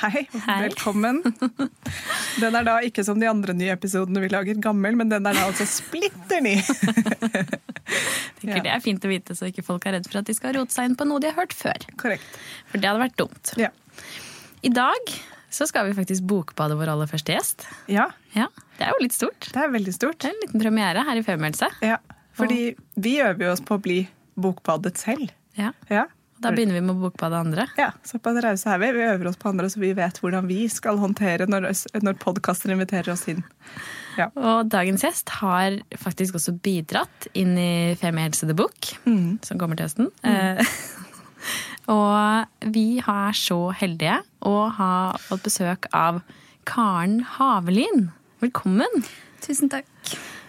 Hei, Hei. velkommen. Den er da ikke som de andre nye episodene vi lager gammel, men den er da altså splitter ny. Ja. Det er fint å vite, så ikke folk er redd for at de skal rote seg inn på noe de har hørt før. Korrekt. For det hadde vært dumt. Ja. I dag så skal vi faktisk bokbade vår aller første gjest. ja, Ja, Det er jo litt stort. det er veldig stort. Det er en liten premiere her i Femihelse. Ja, fordi vi øver jo oss på å bli bokbadet selv. Ja. Ja. Da begynner vi med å bokbade andre. Ja, Såpass rause er vi. Vi øver oss på andre, så vi vet hvordan vi skal håndtere når, når podkaster inviterer oss inn. Ja. Og dagens gjest har faktisk også bidratt inn i Femihelse the Book, som kommer til høsten. Mm. og vi er så heldige å ha fått besøk av Karen Havelin. Velkommen. Tusen takk.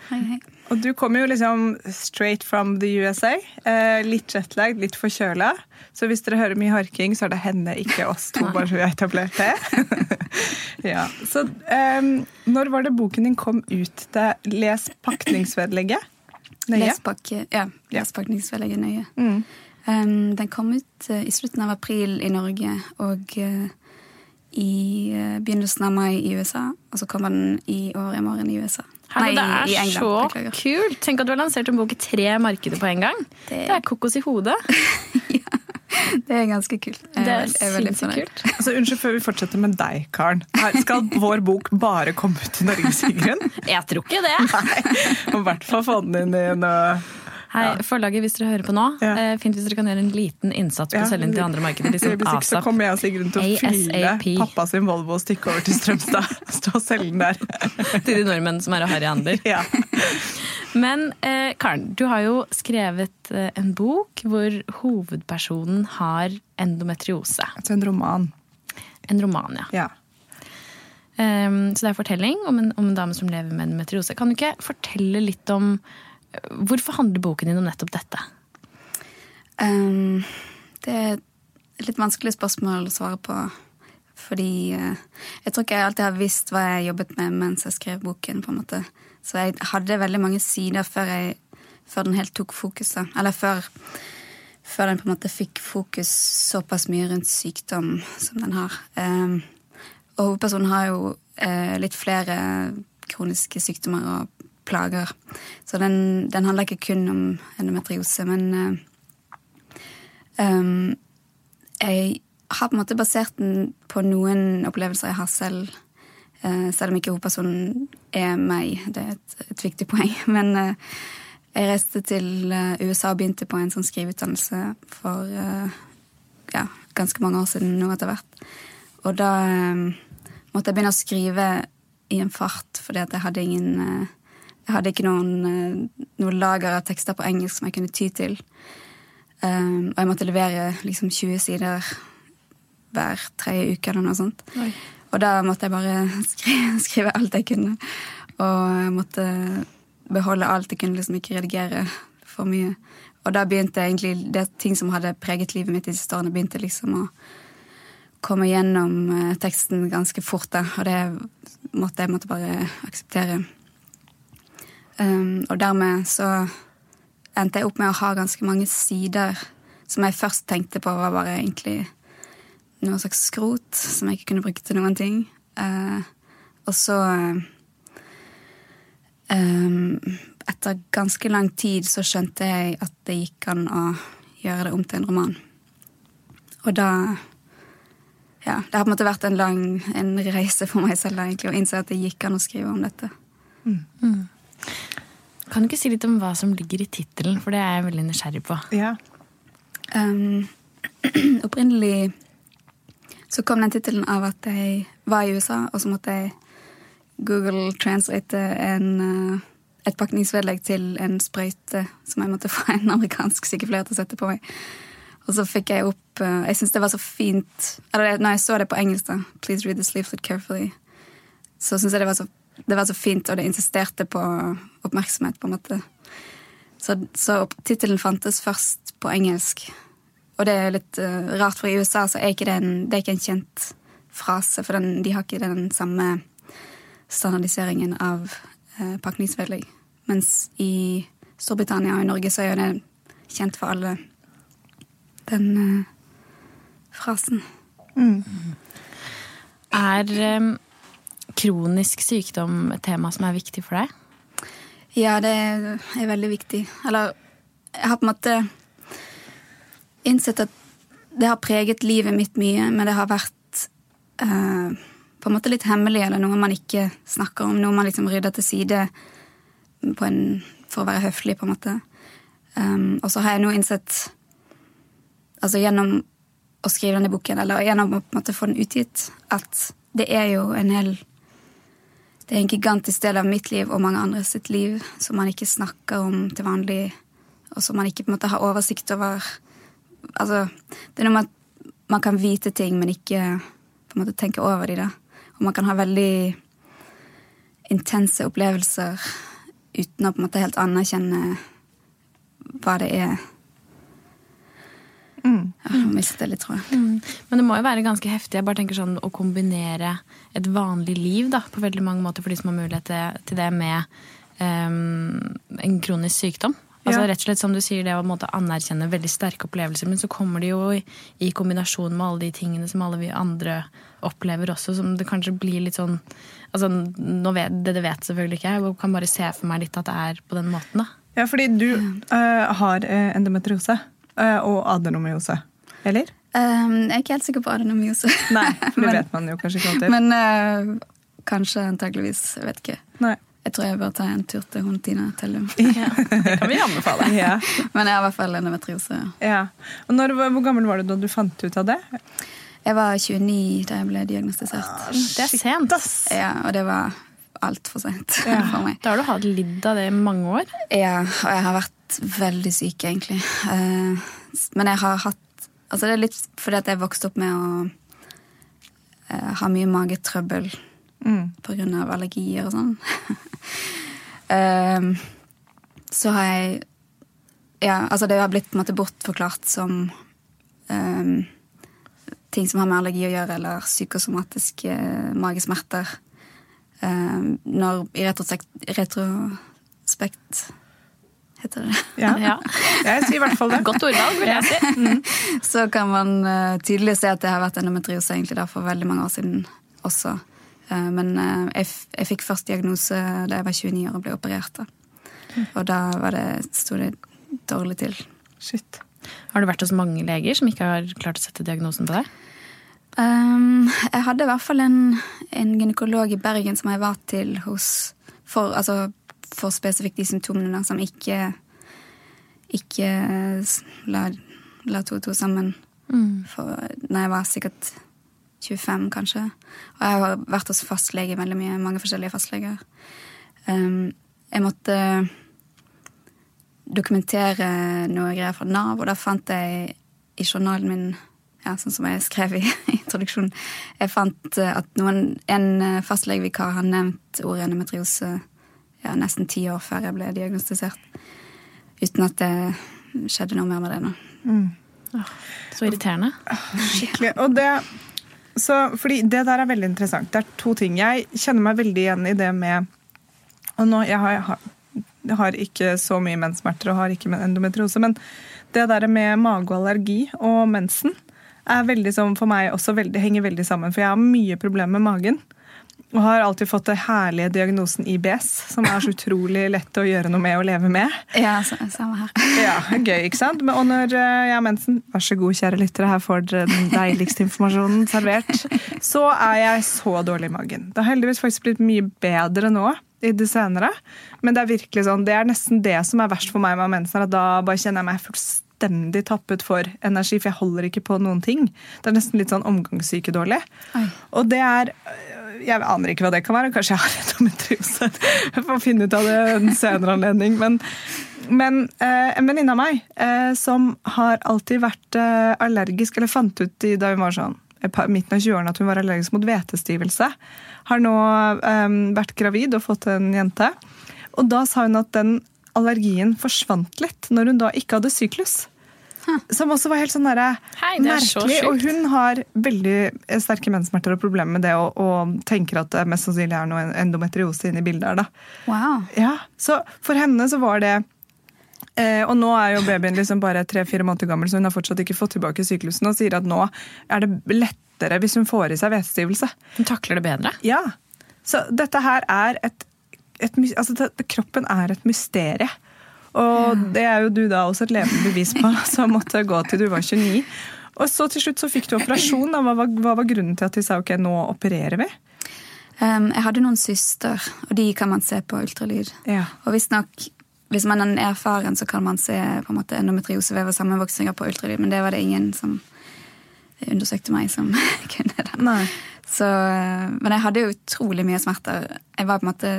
Hei, hei. Og du kommer jo liksom straight from the USA. Eh, litt jetlagd, litt forkjøla. Så hvis dere hører mye harking, så er det henne, ikke oss to. bare så vi har etablert det. ja. Så eh, når var det boken din kom ut? Det, les pakningsvedlegget. Nøye. Lespakke, ja, lespakningsvedlegget nøye. Mm. Um, den kom ut uh, i slutten av april i Norge og eh, i eh, begynnelsen av mai i USA. Og så kommer den i år i morgen i USA. Herre, det er i England. så beklager. kult! Tenk at du har lansert en bok i tre markeder på en gang. Det, Det- er kokos i hodet. Det er ganske kult. Jeg Det er er veldig sinnssykt fornøyd. kult. Altså, unnskyld, før vi fortsetter med deg, Karen. Her skal vår bok bare komme ut i Norge, Sigrun? Jeg tror ikke det. Nei. I hvert fall få den inn i noe Hei, Forlaget, hvis dere hører på nå, Ja. eh, fint hvis dere kan gjøre en liten innsats på Ja, å selge inn til andre markeder. Liksom Hvis ikke så kommer jeg og Sigrun til å file pappa sin Volvo og stikke over til Strømstad. Stå og selge den der. til de nordmenn som er harryhandler. Ja. Men eh, Karen, du har jo skrevet eh, en bok hvor hovedpersonen har endometriose. Altså en roman. En roman, ja. Ja. Um, så det er fortelling om en, om en dame som lever med endometriose. Kan du ikke fortelle litt om Hvorfor handler boken din om nettopp dette? Um, det er et litt vanskelig spørsmål å svare på. Fordi eh, jeg tror ikke jeg alltid har visst hva jeg jobbet med mens jeg skrev boken. på en måte. Så jeg hadde veldig mange sider før, jeg, før den helt tok fokuset. Eller før, før den på en måte fikk fokus såpass mye rundt sykdom som den har. Um, og hovedpersonen har jo uh, litt flere kroniske sykdommer og plager. Så den, den handler ikke kun om endometriose, men uh, um, jeg har på en måte basert den på noen opplevelser jeg har selv. Uh, selv om ikke hovedpersonen er meg. Det er et, et viktig poeng. Men uh, jeg reiste til USA og begynte på en sånn skriveutdannelse for ja, ganske mange år siden nå etter hvert. Og da eh, måtte jeg begynne å skrive i en fart, fordi at jeg hadde ingen Jeg hadde ikke noen, noen lager av tekster på engelsk som jeg kunne ty til. Um, og jeg måtte levere liksom 20 sider hver tredje uke eller noe sånt. Og da måtte jeg bare skrive, skrive alt jeg kunne. Og jeg måtte beholde alt. Jeg kunne liksom ikke redigere for mye. Og da begynte egentlig det ting som hadde preget livet mitt de siste årene, begynte liksom å komme gjennom eh, teksten ganske fort. Da. Og det måtte jeg måtte bare akseptere. Um, og dermed så endte jeg opp med å ha ganske mange sider som jeg først tenkte på var bare egentlig noe slags skrot som jeg ikke kunne bruke til noen ting. Uh, og så um, Etter ganske lang tid så skjønte jeg at det gikk an å gjøre det om til en roman. Og da Ja, det har på en måte vært en lang en reise for meg selv da, egentlig, å innse at det gikk an å skrive om dette. Kan du ikke si litt om hva som ligger i tittelen, for det er jeg veldig nysgjerrig på. ja. Um, opprinnelig så kom den tittelen av at jeg var i USA, og så måtte jeg Google translate en, uh, et pakningsvedlegg til en sprøyte som jeg måtte få en amerikansk sykepleier til å sette på meg. Og så fikk jeg opp uh, Jeg syns det var så fint Eller når jeg så det på engelsk, da Please read this leaflet carefully. Så syns jeg det var, så, det var så fint, og det insisterte på oppmerksomhet, på en måte. Så, så tittelen fantes først på engelsk. Og det er litt uh, rart, for i USA så er ikke det, en, det er ikke en kjent frase, for den, de har ikke den samme standardiseringen av uh, pakningsvedlegg. Mens i Storbritannia og i Norge så er det kjent for alle, den uh, frasen. Mm. Er um, kronisk sykdom et tema som er viktig for deg? Ja, det er veldig viktig. Eller jeg har på en måte innsett at det har preget livet mitt mye, men det har vært eh, på en måte litt hemmelig, eller noe man ikke snakker om. Noe man liksom rydder til side en, for å være høflig, på en måte. Um, og så har jeg nå innsett, altså gjennom å skrive denne boken, eller gjennom å på en måte få den utgitt, at det er jo en hel det er en gigantisk del av mitt liv og mange andres sitt liv som man ikke snakker om til vanlig, og som man ikke på en måte har oversikt over. Altså, det er noe med at man kan vite ting, men ikke på en måte tenke over de, da. Og man kan ha veldig intense opplevelser uten å på en måte helt anerkjenne hva det er Mm. Jeg mistet litt, tror jeg. Mm. Men det må jo være ganske heftig jeg bare tenker sånn, å kombinere et vanlig liv da, på veldig mange måter for de som har mulighet til det, med um, en kronisk sykdom. Altså ja. rett og slett som du sier, Det å måte, anerkjenne veldig sterke opplevelser, men så kommer det jo i, i, kombinasjon med alle de tingene som alle vi andre opplever også, som det kanskje blir litt sånn altså nå vet, Det det vet selvfølgelig ikke jeg, jeg kan bare se for meg litt at det er på den måten. da. Ja, fordi du uh, har eh, endometriose. Eh, og adenomyose. Eller? Um, jeg er ikke helt sikker på adenomyose. Nei, for det vet man jo kanskje ikke alltid. Men uh, kanskje antakeligvis. Jeg vet ikke. Nei. Jeg tror jeg bør ta en tur til hun Tina Tellum. Ja, det kan vi anbefale. ja. Men jeg har i hvert fall endometriose. Ja. Og når, hvor gammel var du da du fant ut av det? Jeg var 29 da jeg ble diagnostisert. Ah, det er sent. Ja, og det var altfor sent ja. for meg. Da har du hatt lidd av det i mange år? Ja, og jeg har vært veldig syk, egentlig. Uh, men jeg har hatt Altså, det er litt fordi at jeg vokste opp med å uh, ha mye magetrøbbel mm. av allergier og sånn. uh, så har jeg Ja, altså, det har blitt på en måte bortforklart som ting som har med allergi å gjøre, eller psykosomatiske magesmerter. Når i retrospekt, retrospekt heter det. Ja. ja. Jeg sier i hvert fall det. Godt ordvalg, vil jeg si. Mm. Så kan man uh, tydelig se at det har vært endometriose egentlig da for veldig mange år siden også. Uh, men uh, jeg, jeg, fikk først diagnose da jeg var 29 år og ble operert. da. Mm. Og da var det, sto det dårlig til. Shit. Har du vært hos mange leger som ikke har klart å sette diagnosen på deg? Um, jeg hadde i hvert fall en, en gynekolog i Bergen som jeg var til hos for, altså, for spesifikt de symptomene som ikke ikke la, la to og to sammen. Mm. For når jeg var sikkert 25, kanskje. Og jeg har vært hos fastlege veldig mye. Mange forskjellige fastleger. Um, jeg måtte dokumentere noe greier fra Nav, og da fant jeg i journalen min ja, sånn som jeg skrev i introduksjonen, jeg fant at noen, en fastlegevikar har nevnt ordet endometriose ja, nesten ti år før jeg ble diagnostisert. Uten at det skjedde noe mer med det nå. Mm. så irriterende. Skikkelig. Og det, så, fordi det der er veldig interessant. Det er to ting. Jeg kjenner meg veldig igjen i det med Og nå, jeg har, jeg har, jeg har ikke så mye menssmerter og har ikke endometriose, men det der med mage og allergi og mensen er veldig som for meg også veldig, henger veldig sammen. For jeg har mye problemer med magen. Og har alltid fått den herlige diagnosen IBS, som er så utrolig lett å gjøre noe med og leve med. Ja, samme her. Ja, Gøy, ikke sant? Og når eh, jeg har mensen, vær så god, kjære lyttere, her får dere den deiligste informasjonen servert, så er jeg så dårlig i magen. Det har heldigvis faktisk blitt mye bedre nå i det senere, men det er virkelig sånn, det er nesten det som er verst for meg med mensen, at da bare kjenner jeg meg fullstendig tappet for energi, for jeg holder ikke på noen ting. Det er nesten litt sånn omgangssyke-dårlig. Og det er jeg aner ikke hva det kan være. Kanskje jeg har endometriose. Jeg får finne ut av det en senere anledning. Men, men eh, en venninne av meg eh, som har alltid vært eh, allergisk, eller fant ut i, da hun var sånn midten av 20-årene at hun var allergisk mot hvetestivelse, har nå vært gravid og fått en jente. Og da sa hun at den allergien forsvant litt når hun da ikke hadde syklus. Som også var helt sånn der, Hei, er merkelig. Og hun har veldig sterke menssmerter og problemer med det, og, og tenker at det mest sannsynlig er noe endometriose inne i bildet her. da. Wow. Ja, Så for henne så var det eh, Og nå er jo babyen liksom bare tre-fire måneder gammel, så hun har fortsatt ikke fått tilbake syklusen, og sier at nå er det lettere hvis hun får i seg vætestivelse. Hun takler det bedre. Ja, Så dette her er et, et altså det, Kroppen er et mysterie. Og det er jo du da også et levende bevis på, som måtte gå til du var 29. Og så til slutt så fikk du operasjon. Hva, var, hva var grunnen til at de sa ok, nå opererer vi? Um, jeg hadde noen søster, og de kan man se på ultralyd. Ja. Og visstnok, hvis man er erfaren, så kan man se på en måte endometriosevev og sammenvoksninger på ultralyd, men det var det ingen som undersøkte meg som kunne det. Så, eh, men jeg hadde jo utrolig mye smerter. Jeg var på en måte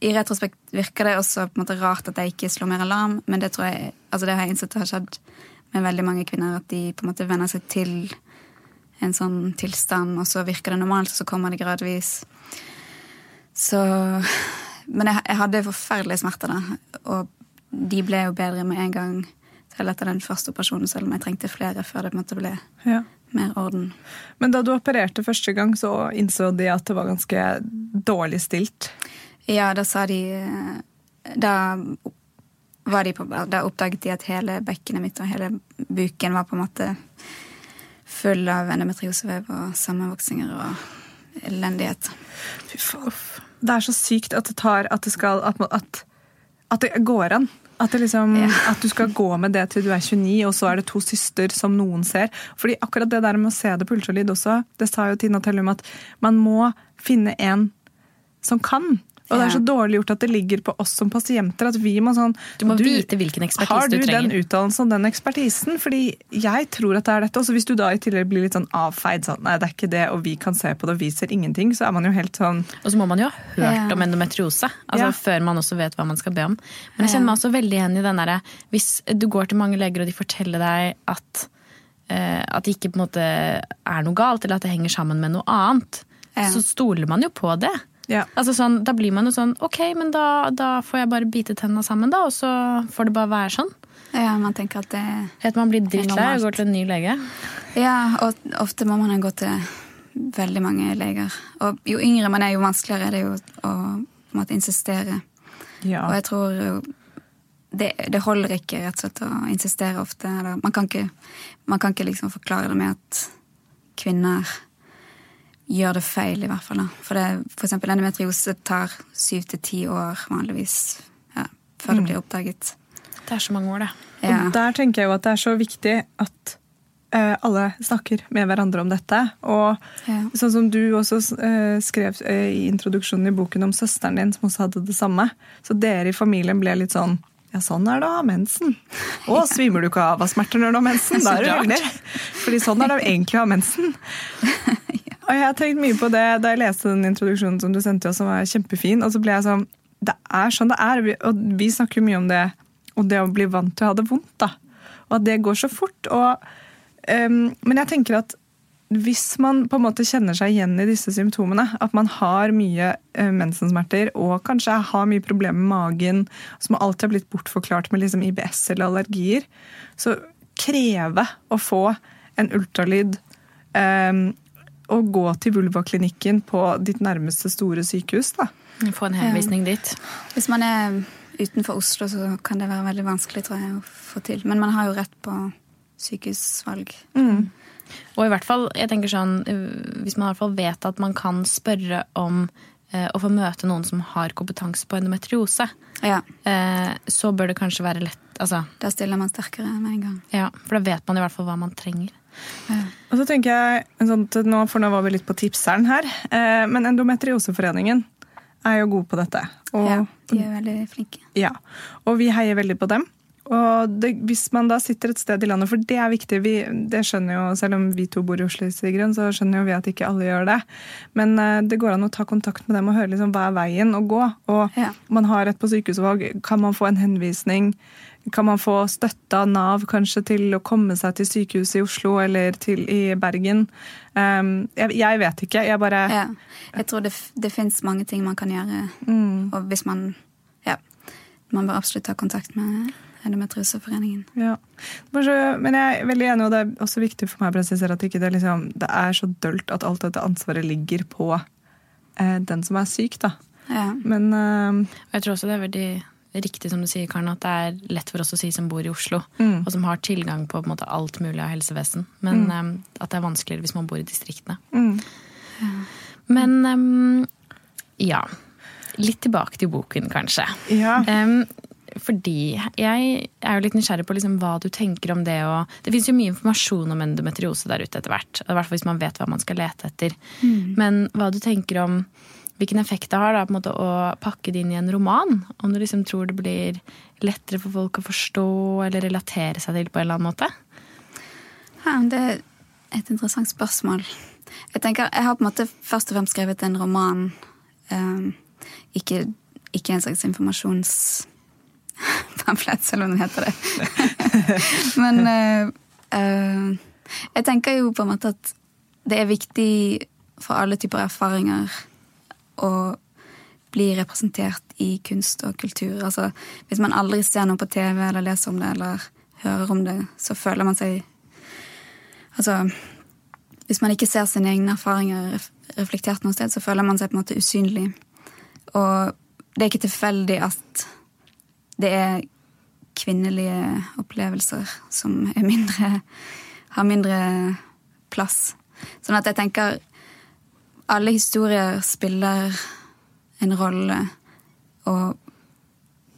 I retrospekt virker det også på en måte rart at jeg ikke slår mer alarm, men det tror jeg, altså det har jeg innsett har skjedd med veldig mange kvinner, at de på en måte venner seg til en sånn tilstand, og så virker det normalt, og så kommer det gradvis. Så Men jeg, jeg hadde forferdelige smerter, da. Og de ble jo bedre med en gang, selv etter den første operasjonen, selv om jeg trengte flere før det på en måte ble Ja. mer orden. Men da du opererte første gang, så innså de at det var ganske dårlig stilt. Ja, da sa de Da var de på Da oppdaget de at hele bekkenet mitt og hele buken var på en måte full av endometriosevev og sammenvoksinger og elendighet. Fy faen. Det er så sykt at det tar At det skal At, at, at det går an. At, det liksom, Ja. at du skal gå med det til du er 29, og så er det to søster som noen ser. Fordi akkurat det der med å se det på ultralyd også, det sa jo Tina Tellum at man må finne en som kan. Og det er så dårlig gjort at det ligger på oss som pasienter. at vi må sånn... Du må vite hvilken ekspertise Har du du den utdannelsen og den ekspertisen? Fordi jeg tror at det er dette. Og hvis du da i tillegg blir litt sånn avfeid, sånn nei, det er ikke det, og vi kan se på det, og vi ser ingenting, så er man jo helt sånn Og så må man jo ha hørt Ja. om endometriose, altså Ja. før man også vet hva man skal be om. Men jeg kjenner meg også veldig igjen i den derre Hvis du går til mange leger og de forteller deg at, eh, at det ikke på en måte er noe galt, eller at det henger sammen med noe annet, Ja. så stoler man jo på det. Ja. Altså sånn, da blir man jo sånn Ok, men da, da får jeg bare bite tenna sammen, da, og så får det bare være sånn. Ja, man tenker at det Helt man blir drittlei og går til en ny lege. Ja, og ofte må man gå til veldig mange leger. Og jo yngre man er, jo vanskeligere er det jo å på en måte insistere. ja. Og jeg tror det, det holder ikke rett og slett å insistere ofte. Eller, man, kan ikke, man kan ikke liksom forklare det med at kvinner gjør det feil, i hvert fall. Da. For, det, for eksempel endometriose tar syv til ti år vanligvis ja, før det blir oppdaget. Det er så mange år, det. Ja. Og der tenker jeg jo at det er så viktig at eh, alle snakker med hverandre om dette. Og Ja. sånn som du også eh, skrev eh, i introduksjonen i boken om søsteren din, som også hadde det samme. Så dere i familien ble litt sånn ja, sånn er det å ha mensen. Å, svimer du ikke av av smerter når du har mensen? Da er du Så Fordi sånn er det egentlig å ha mensen. Og jeg har tenkt mye på det da jeg leste den introduksjonen som du sendte oss, som var kjempefin. Og så ble jeg sånn Det er sånn det er. Og vi snakker jo mye om det, og det å bli vant til å ha det vondt, da. Og at det går så fort. Og, um, men jeg tenker at hvis man på en måte kjenner seg igjen i disse symptomene, at man har mye eh, mensensmerter og kanskje har mye problemer med magen, som alltid har blitt bortforklart med liksom IBS eller allergier, så kreve å få en ultralyd eh, og gå til vulvaklinikken på ditt nærmeste store sykehus. da. Få en henvisning dit. Hvis man er utenfor Oslo, så kan det være veldig vanskelig tror jeg, å få til. Men man har jo rett på sykehusvalg. Og i hvert fall, jeg tenker sånn, hvis man i hvert fall vet at man kan spørre om eh, å få møte noen som har kompetanse på endometriose, Ja, eh, så bør det kanskje være lett. Altså, Da stiller man sterkere med en gang. ja, for da vet man i hvert fall hva man trenger. Og så tenker jeg, sånn, nå, For nå var vi litt på tipseren her, eh, men Endometrioseforeningen er jo god på dette. Og, Ja, de er veldig flinke. Ja, og vi heier veldig på dem. Og det, hvis man da sitter et sted i landet, for det er viktig, vi, det skjønner jo, selv om vi to bor i Oslo, Sigrun, så skjønner jo vi at ikke alle gjør det. Men eh, det går an å ta kontakt med dem og høre liksom, hva er veien å gå. Og Ja. man har rett på sykehusvalg, kan man få en henvisning? Kan man få støtte av Nav kanskje til å komme seg til sykehuset i Oslo eller til i Bergen? Um, jeg, jeg vet ikke. Jeg bare Ja. Jeg tror det, det fins mange ting man kan gjøre. Mm. Og hvis man Ja. man bør absolutt ta kontakt med Endometrioseforeningen. Ja. Men jeg er veldig enig, og det er også viktig for meg å presisere at ikke det, liksom, det er så dølt at alt dette ansvaret ligger på eh, den som er syk. da. Ja. Men eh, Jeg tror også det er veldig riktig som du sier, Karen, at det er lett for oss å si som bor i Oslo, Mm. og som har tilgang på, på en måte, alt mulig av helsevesen. Men eh, at det er vanskeligere hvis man bor i distriktene. mm, Men um, ja. Litt tilbake til boken, kanskje. ja. Um, fordi jeg er jo litt nysgjerrig på liksom hva du tenker om det Og Det fins jo mye informasjon om endometriose der ute etter hvert. I hvert fall hvis man vet hva man skal lete etter. Men hva du tenker om hvilken effekt det har da, måte, å pakke det inn i en roman? Om du liksom tror det blir lettere for folk å forstå eller relatere seg til på en eller annen måte? Ja, det er et interessant spørsmål. Jeg tenker, jeg har på en måte først og fremst skrevet en roman. Um, ikke, ikke en slags informasjonspamflett, selv om den heter det. Men uh, uh, jeg tenker jo på en måte at det er viktig for alle typer erfaringer å bli representert i kunst og kultur. Altså, hvis man aldri ser noe på TV eller leser om det eller hører om det, så føler man seg Altså, hvis man ikke ser sine egne erfaringer reflektert noe sted, så føler man seg på en måte usynlig. Og det er ikke tilfeldig at det er kvinnelige opplevelser som mindre har mindre plass. Sånn at jeg tenker alle historier spiller en rolle, og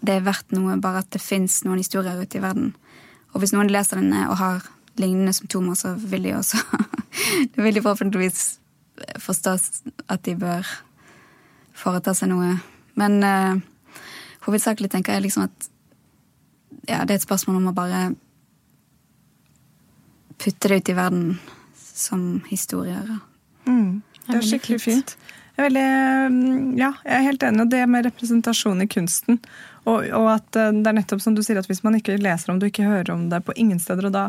det er verdt noe bare at det fins noen historier ute i verden. Og hvis noen leser denne og har lignende symptomer, så vil de også Det vil de forhåpentligvis forstå at de bør foreta seg noe. Men uh, hovedsakelig tenker jeg liksom at ja, det er et spørsmål om å bare putte det ut i verden som historier. Mm. Det er skikkelig fint. Jeg er veldig, mm, ja, jeg er helt enig. Og det med representasjon i kunsten. Og, og at eh, det er nettopp som du sier, at hvis man ikke leser om det, ikke hører om det på ingen steder, og da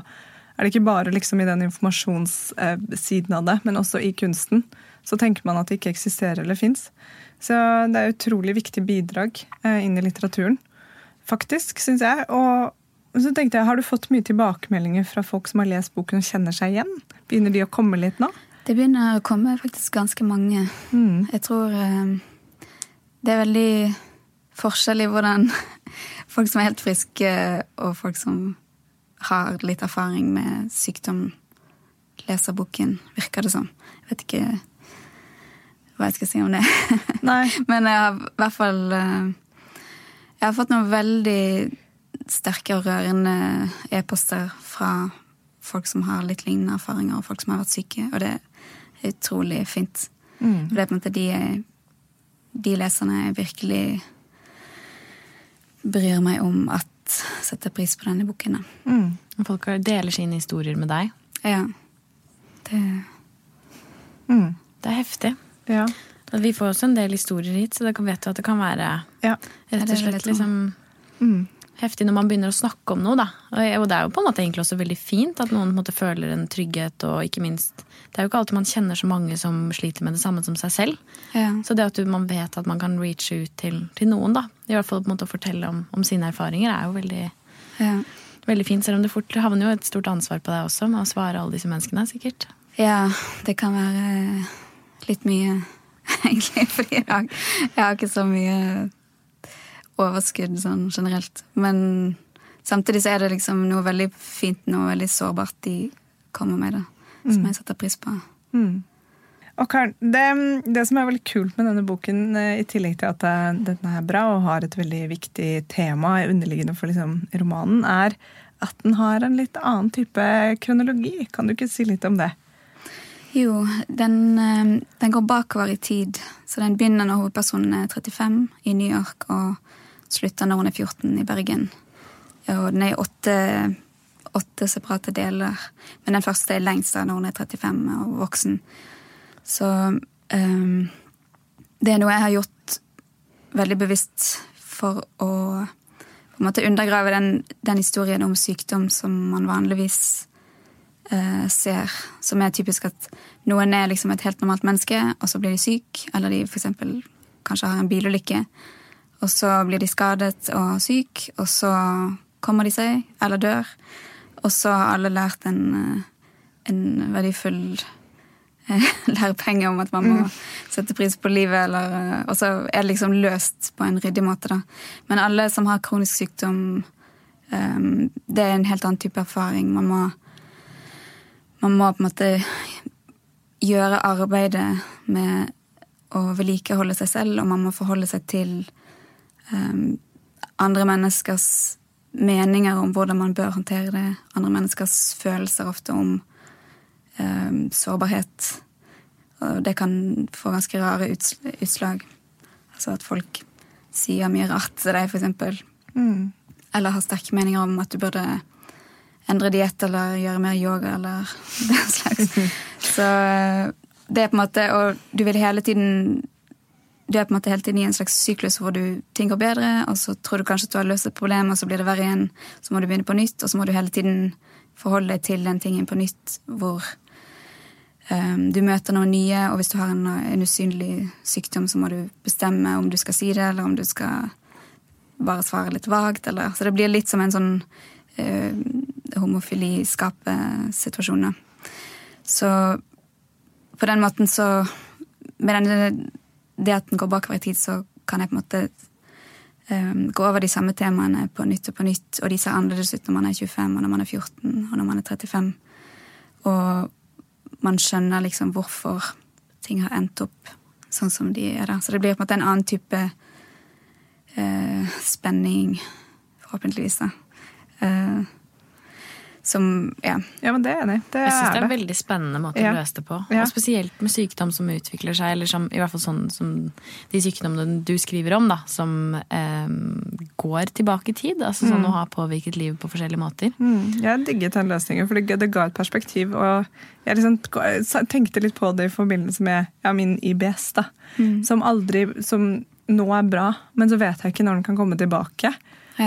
er det ikke bare liksom i den informasjonssiden av det, men også i kunsten, så tenker man at det ikke eksisterer eller fins. Så det er utrolig viktig bidrag eh, inn i litteraturen. Faktisk, syns jeg. Og så tenkte jeg, har du fått mye tilbakemeldinger fra folk som har lest boken og kjenner seg igjen? Begynner de å komme litt nå? Det begynner å komme faktisk ganske mange. Mm. Jeg tror eh, det er veldig forskjell i hvordan folk som er helt friske, og folk som har litt erfaring med sykdom, leser boken, virker det som. Jeg vet ikke hva jeg skal si om det. Nei. Men jeg har i hvert fall eh, Jeg har fått noen veldig sterke og rørende e-poster fra folk som har litt lignende erfaringer, og folk som har vært syke, og det er utrolig fint. Mm. For det er på en måte de, de leserne jeg virkelig bryr meg om at setter pris på denne boken. Mm. Folk deler sine historier med deg. Ja. Det Mm. Det er heftig. Ja. Vi får også en del historier hit, så det kan, vet du at det kan være ja. Ja, rett og slett liksom Mm. Heftig når man begynner å snakke om noe, da. Og det er jo på en måte egentlig også veldig fint at noen på en måte føler en trygghet, og ikke minst Det er jo ikke alltid man kjenner så mange som sliter med det samme som seg selv. Ja. Så det at du, man vet at man kan reache ut til, til noen, da, i hvert fall på en måte å fortelle om, om sine erfaringer, er jo veldig, ja. veldig fint. Selv om det fort havner jo et stort ansvar på deg også, med å svare alle disse menneskene, sikkert. Ja, det kan være litt mye, egentlig. Fordi jeg har, jeg har ikke så mye overskudd sånn generelt. Men samtidig så er det liksom noe veldig fint, noe veldig sårbart de kommer med, da. Som jeg setter pris på. Mm. Og Karen, det, det som er veldig kult med denne boken, eh, i tillegg til at eh, den er bra og har et veldig viktig tema underliggende for liksom, romanen, er at den har en litt annen type kronologi. Kan du ikke si litt om det? Jo, den, eh, den går bakover i tid. Så den begynner når hovedpersonen er 35 i New York og slutter når hun er 14 i Bergen. Og den er i åtte, åtte separate deler. Men den første er lengst da når hun er 35 og voksen. Så um, det er noe jeg har gjort veldig bevisst for å på en måte undergrave den, den historien om sykdom som man vanligvis uh, ser, som er typisk at noen er liksom et helt normalt menneske, og så blir de syk, eller de eksempel kanskje har en bilulykke, og så blir de skadet og syk, og så kommer de seg, eller dør. Og så har alle lært en, eh, en verdifull eh, lærepenge om at man må sette pris på livet, eller eh, Og så er det liksom løst på en ryddig måte, da. Men alle som har kronisk sykdom, um, det er en helt annen type erfaring. Man må, man må på en måte gjøre arbeidet med å vedlikeholde seg selv, og man må forholde seg til andre menneskers meninger om hvordan man bør håndtere det. Andre menneskers følelser ofte om um, sårbarhet. Og det kan få ganske rare utslag. Altså at folk sier mye rart til deg, eksempel. Mm. Eller har sterke meninger om at du burde endre diett eller gjøre mer yoga eller den slags. Så det er på en måte Og du vil hele tiden du er på en måte hele tiden i en slags syklus hvor du, ting går bedre, og så tror du kanskje at du har løst et problem, og så blir det verre igjen. Så må du begynne på nytt, og så må du hele tiden forholde deg til den tingen på nytt hvor um, du møter noe nye, og hvis du har en, en, usynlig sykdom, så må du bestemme om du skal si det, eller om du skal bare svare litt vagt, eller Så det blir litt som en sånn uh, homofili-skape-situasjon. Så på den måten så Med denne, det at den går bakover i tid, så kan jeg på en måte um, gå over de samme temaene på nytt og på nytt, og de ser annerledes ut når man er 25, og når man er 14, og når man er 35. Og man skjønner liksom hvorfor ting har endt opp sånn som de er. da. Så det blir på en måte en annen type uh, spenning, forhåpentligvis. da. Uh, som Ja. Ja, men det er enig i. Jeg syns det er en veldig spennende måte ja. å løse det på. Ja. Og spesielt med sykdom som utvikler seg, eller som, i hvert fall sånn som de sykdommene du skriver om, da, som eh, går tilbake i tid. Altså sånn mm. å ha påvirket livet på forskjellige måter. Mm. Jeg digget den løsningen, for det, ga et perspektiv. Og jeg liksom tenkte litt på det i forbindelse med ja, min IBS, da. Mm. Som aldri Som nå er bra, men så vet jeg ikke når den kan komme tilbake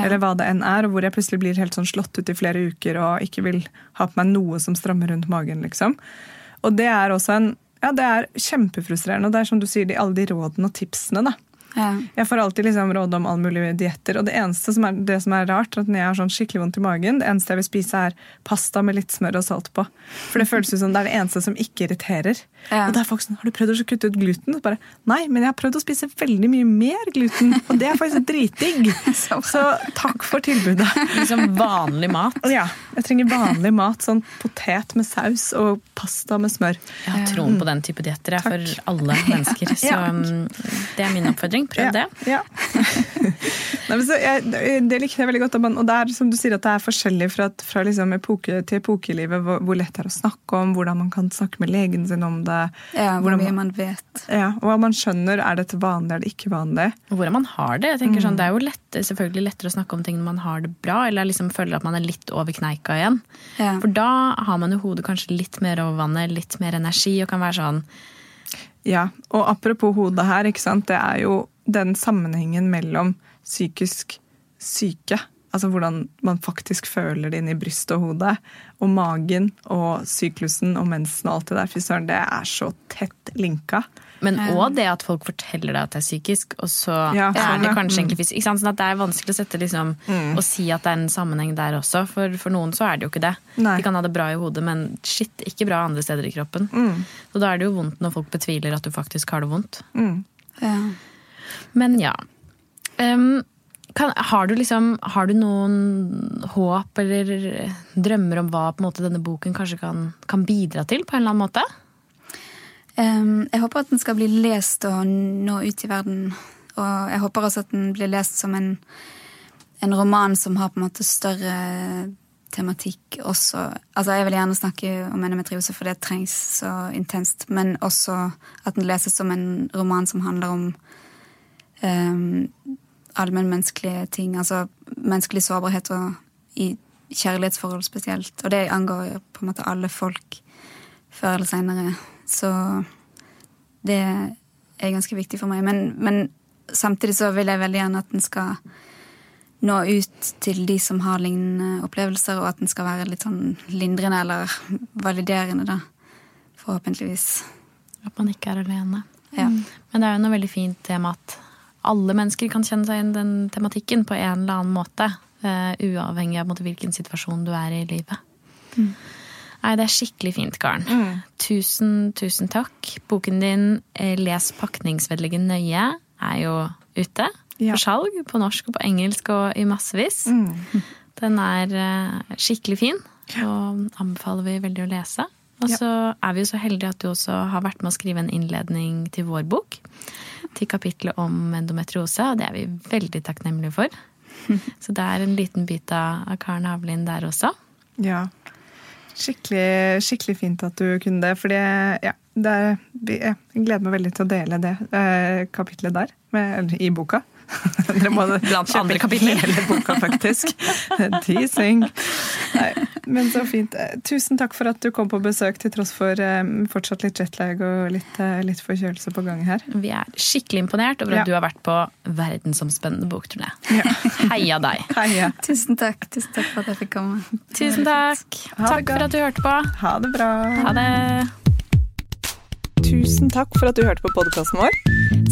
eller hva det enn er, og hvor jeg plutselig blir helt sånn slått ut i flere uker og ikke vil ha på meg noe som strammer rundt magen. liksom. Og det er også en ja, det er kjempefrustrerende. Og det er som du sier, de, alle de rådene og tipsene. da. Ja. Jeg får alltid liksom råd om all mulige dietter. Og det eneste som er, det som er rart, at når jeg har sånn skikkelig vondt i magen, det eneste jeg vil spise, er pasta med litt smør og salt på. For det føles ut som det er det eneste som ikke irriterer. Ja. Og det er folk sånn, Har du prøvd å kutte ut gluten? Bare, Nei, men jeg har prøvd å spise veldig mye mer gluten, og det er faktisk dritdigg. Så takk for tilbudet. Liksom vanlig mat? Ja. Jeg trenger vanlig mat. Sånn potet med saus og pasta med smør. Jeg har troen på den type dietter for alle mennesker. Så um, det er min oppfordring. Prøv det. Ja. Nei, så, jeg, det likte jeg veldig godt. Og det er som du sier at det er forskjellig fra, fra liksom epoke til epoke i livet. Hvor, hvor, lett det er å snakke om, hvordan man kan snakke med legen sin om det. Ja, hvor mye man, man vet. Ja, og hva man skjønner. Er dette vanlig, er det ikke vanlig? Hvordan man har det. jeg tenker mm. sånn, Det er jo lett, selvfølgelig lettere å snakke om ting når man har det bra, eller liksom føler at man er litt over kneika igjen. Ja. For da har man jo hodet kanskje litt mer over vannet, litt mer energi, og kan være sånn ja, og apropos hodet her, ikke sant? det er jo den sammenhengen mellom psykisk syke, altså hvordan man faktisk føler det inni brystet og hodet, og magen og syklusen og mensen og alt det der, fy søren, det er så tett linka. Men òg det at folk forteller deg at det er psykisk, og så ja, er det kanskje egentlig fysisk. Ikke sant? Sånn at det er vanskelig å sette liksom, mm. og si at det er en sammenheng der også. For, for noen så er det jo ikke det. Nei. De kan ha det bra i hodet, men shit, ikke bra andre steder i kroppen. Mm. Så da er det jo vondt når folk betviler at du faktisk har det vondt. Mm. Ja. Men ja. Um, kan, har, du liksom, har du noen håp eller drømmer om hva måte, denne boken kanskje kan, kan, bidra til på en eller annen måte? Um, jeg håper at den skal bli lest og nå ut i verden. Og jeg håper også at den blir lest som en, en roman som har på en måte større tematikk også. Altså, jeg vil gjerne snakke om endometriose, for det trengs så intenst. Men også at den leses som en roman som handler om allmennmenneskelige ting. Altså menneskelig sårbarhet og i kjærlighetsforhold spesielt. Og det angår jo på en måte alle folk før eller seinere. Så det er ganske viktig for meg. Men, men, samtidig så vil jeg veldig gjerne at den skal nå ut til de som har lignende opplevelser, og at den skal være litt sånn lindrende eller validerende, da. Forhåpentligvis. At man ikke er alene. Ja. Men det er jo noe veldig fint det med at alle mennesker kan kjenne seg inn i den tematikken på en eller annen måte. Uh, uavhengig av måte, hvilken situasjon du er i livet. livet. Nei, det er skikkelig fint, Karen. Tusen, tusen takk. Boken din, eh, Les pakningsvedlegget nøye, er jo ute Ja. for salg. På norsk og på engelsk og i massevis. Den er eh, skikkelig fin, og anbefaler vi veldig å lese. Og så er vi jo så heldige at du også har vært med å skrive en innledning til vår bok. Til kapittelet om endometriose, og det er vi veldig takknemlige for. Så det er en liten bit av Karen Havlin der også. Ja. Skikkelig, skikkelig fint at du kunne det. For ja, jeg gleder meg veldig til å dele det eh, kapitlet der med, i boka. Dere må Blant kjøpe andre kapitler. hele boka, faktisk. Teasing. Nei, men så fint. Tusen takk for at du kom på besøk til tross for eh, fortsatt litt jetlag og litt, eh, litt forkjølelse på gang her. Vi er skikkelig imponert over at Ja. du har vært på verdensomspennende bokturné. Heia deg! Heia. Tusen takk. Tusen takk for at jeg fikk komme. Tusen takk. Takk for at du hørte på. Ha det bra. Ha det. Tusen takk for at du hørte på podkasten vår.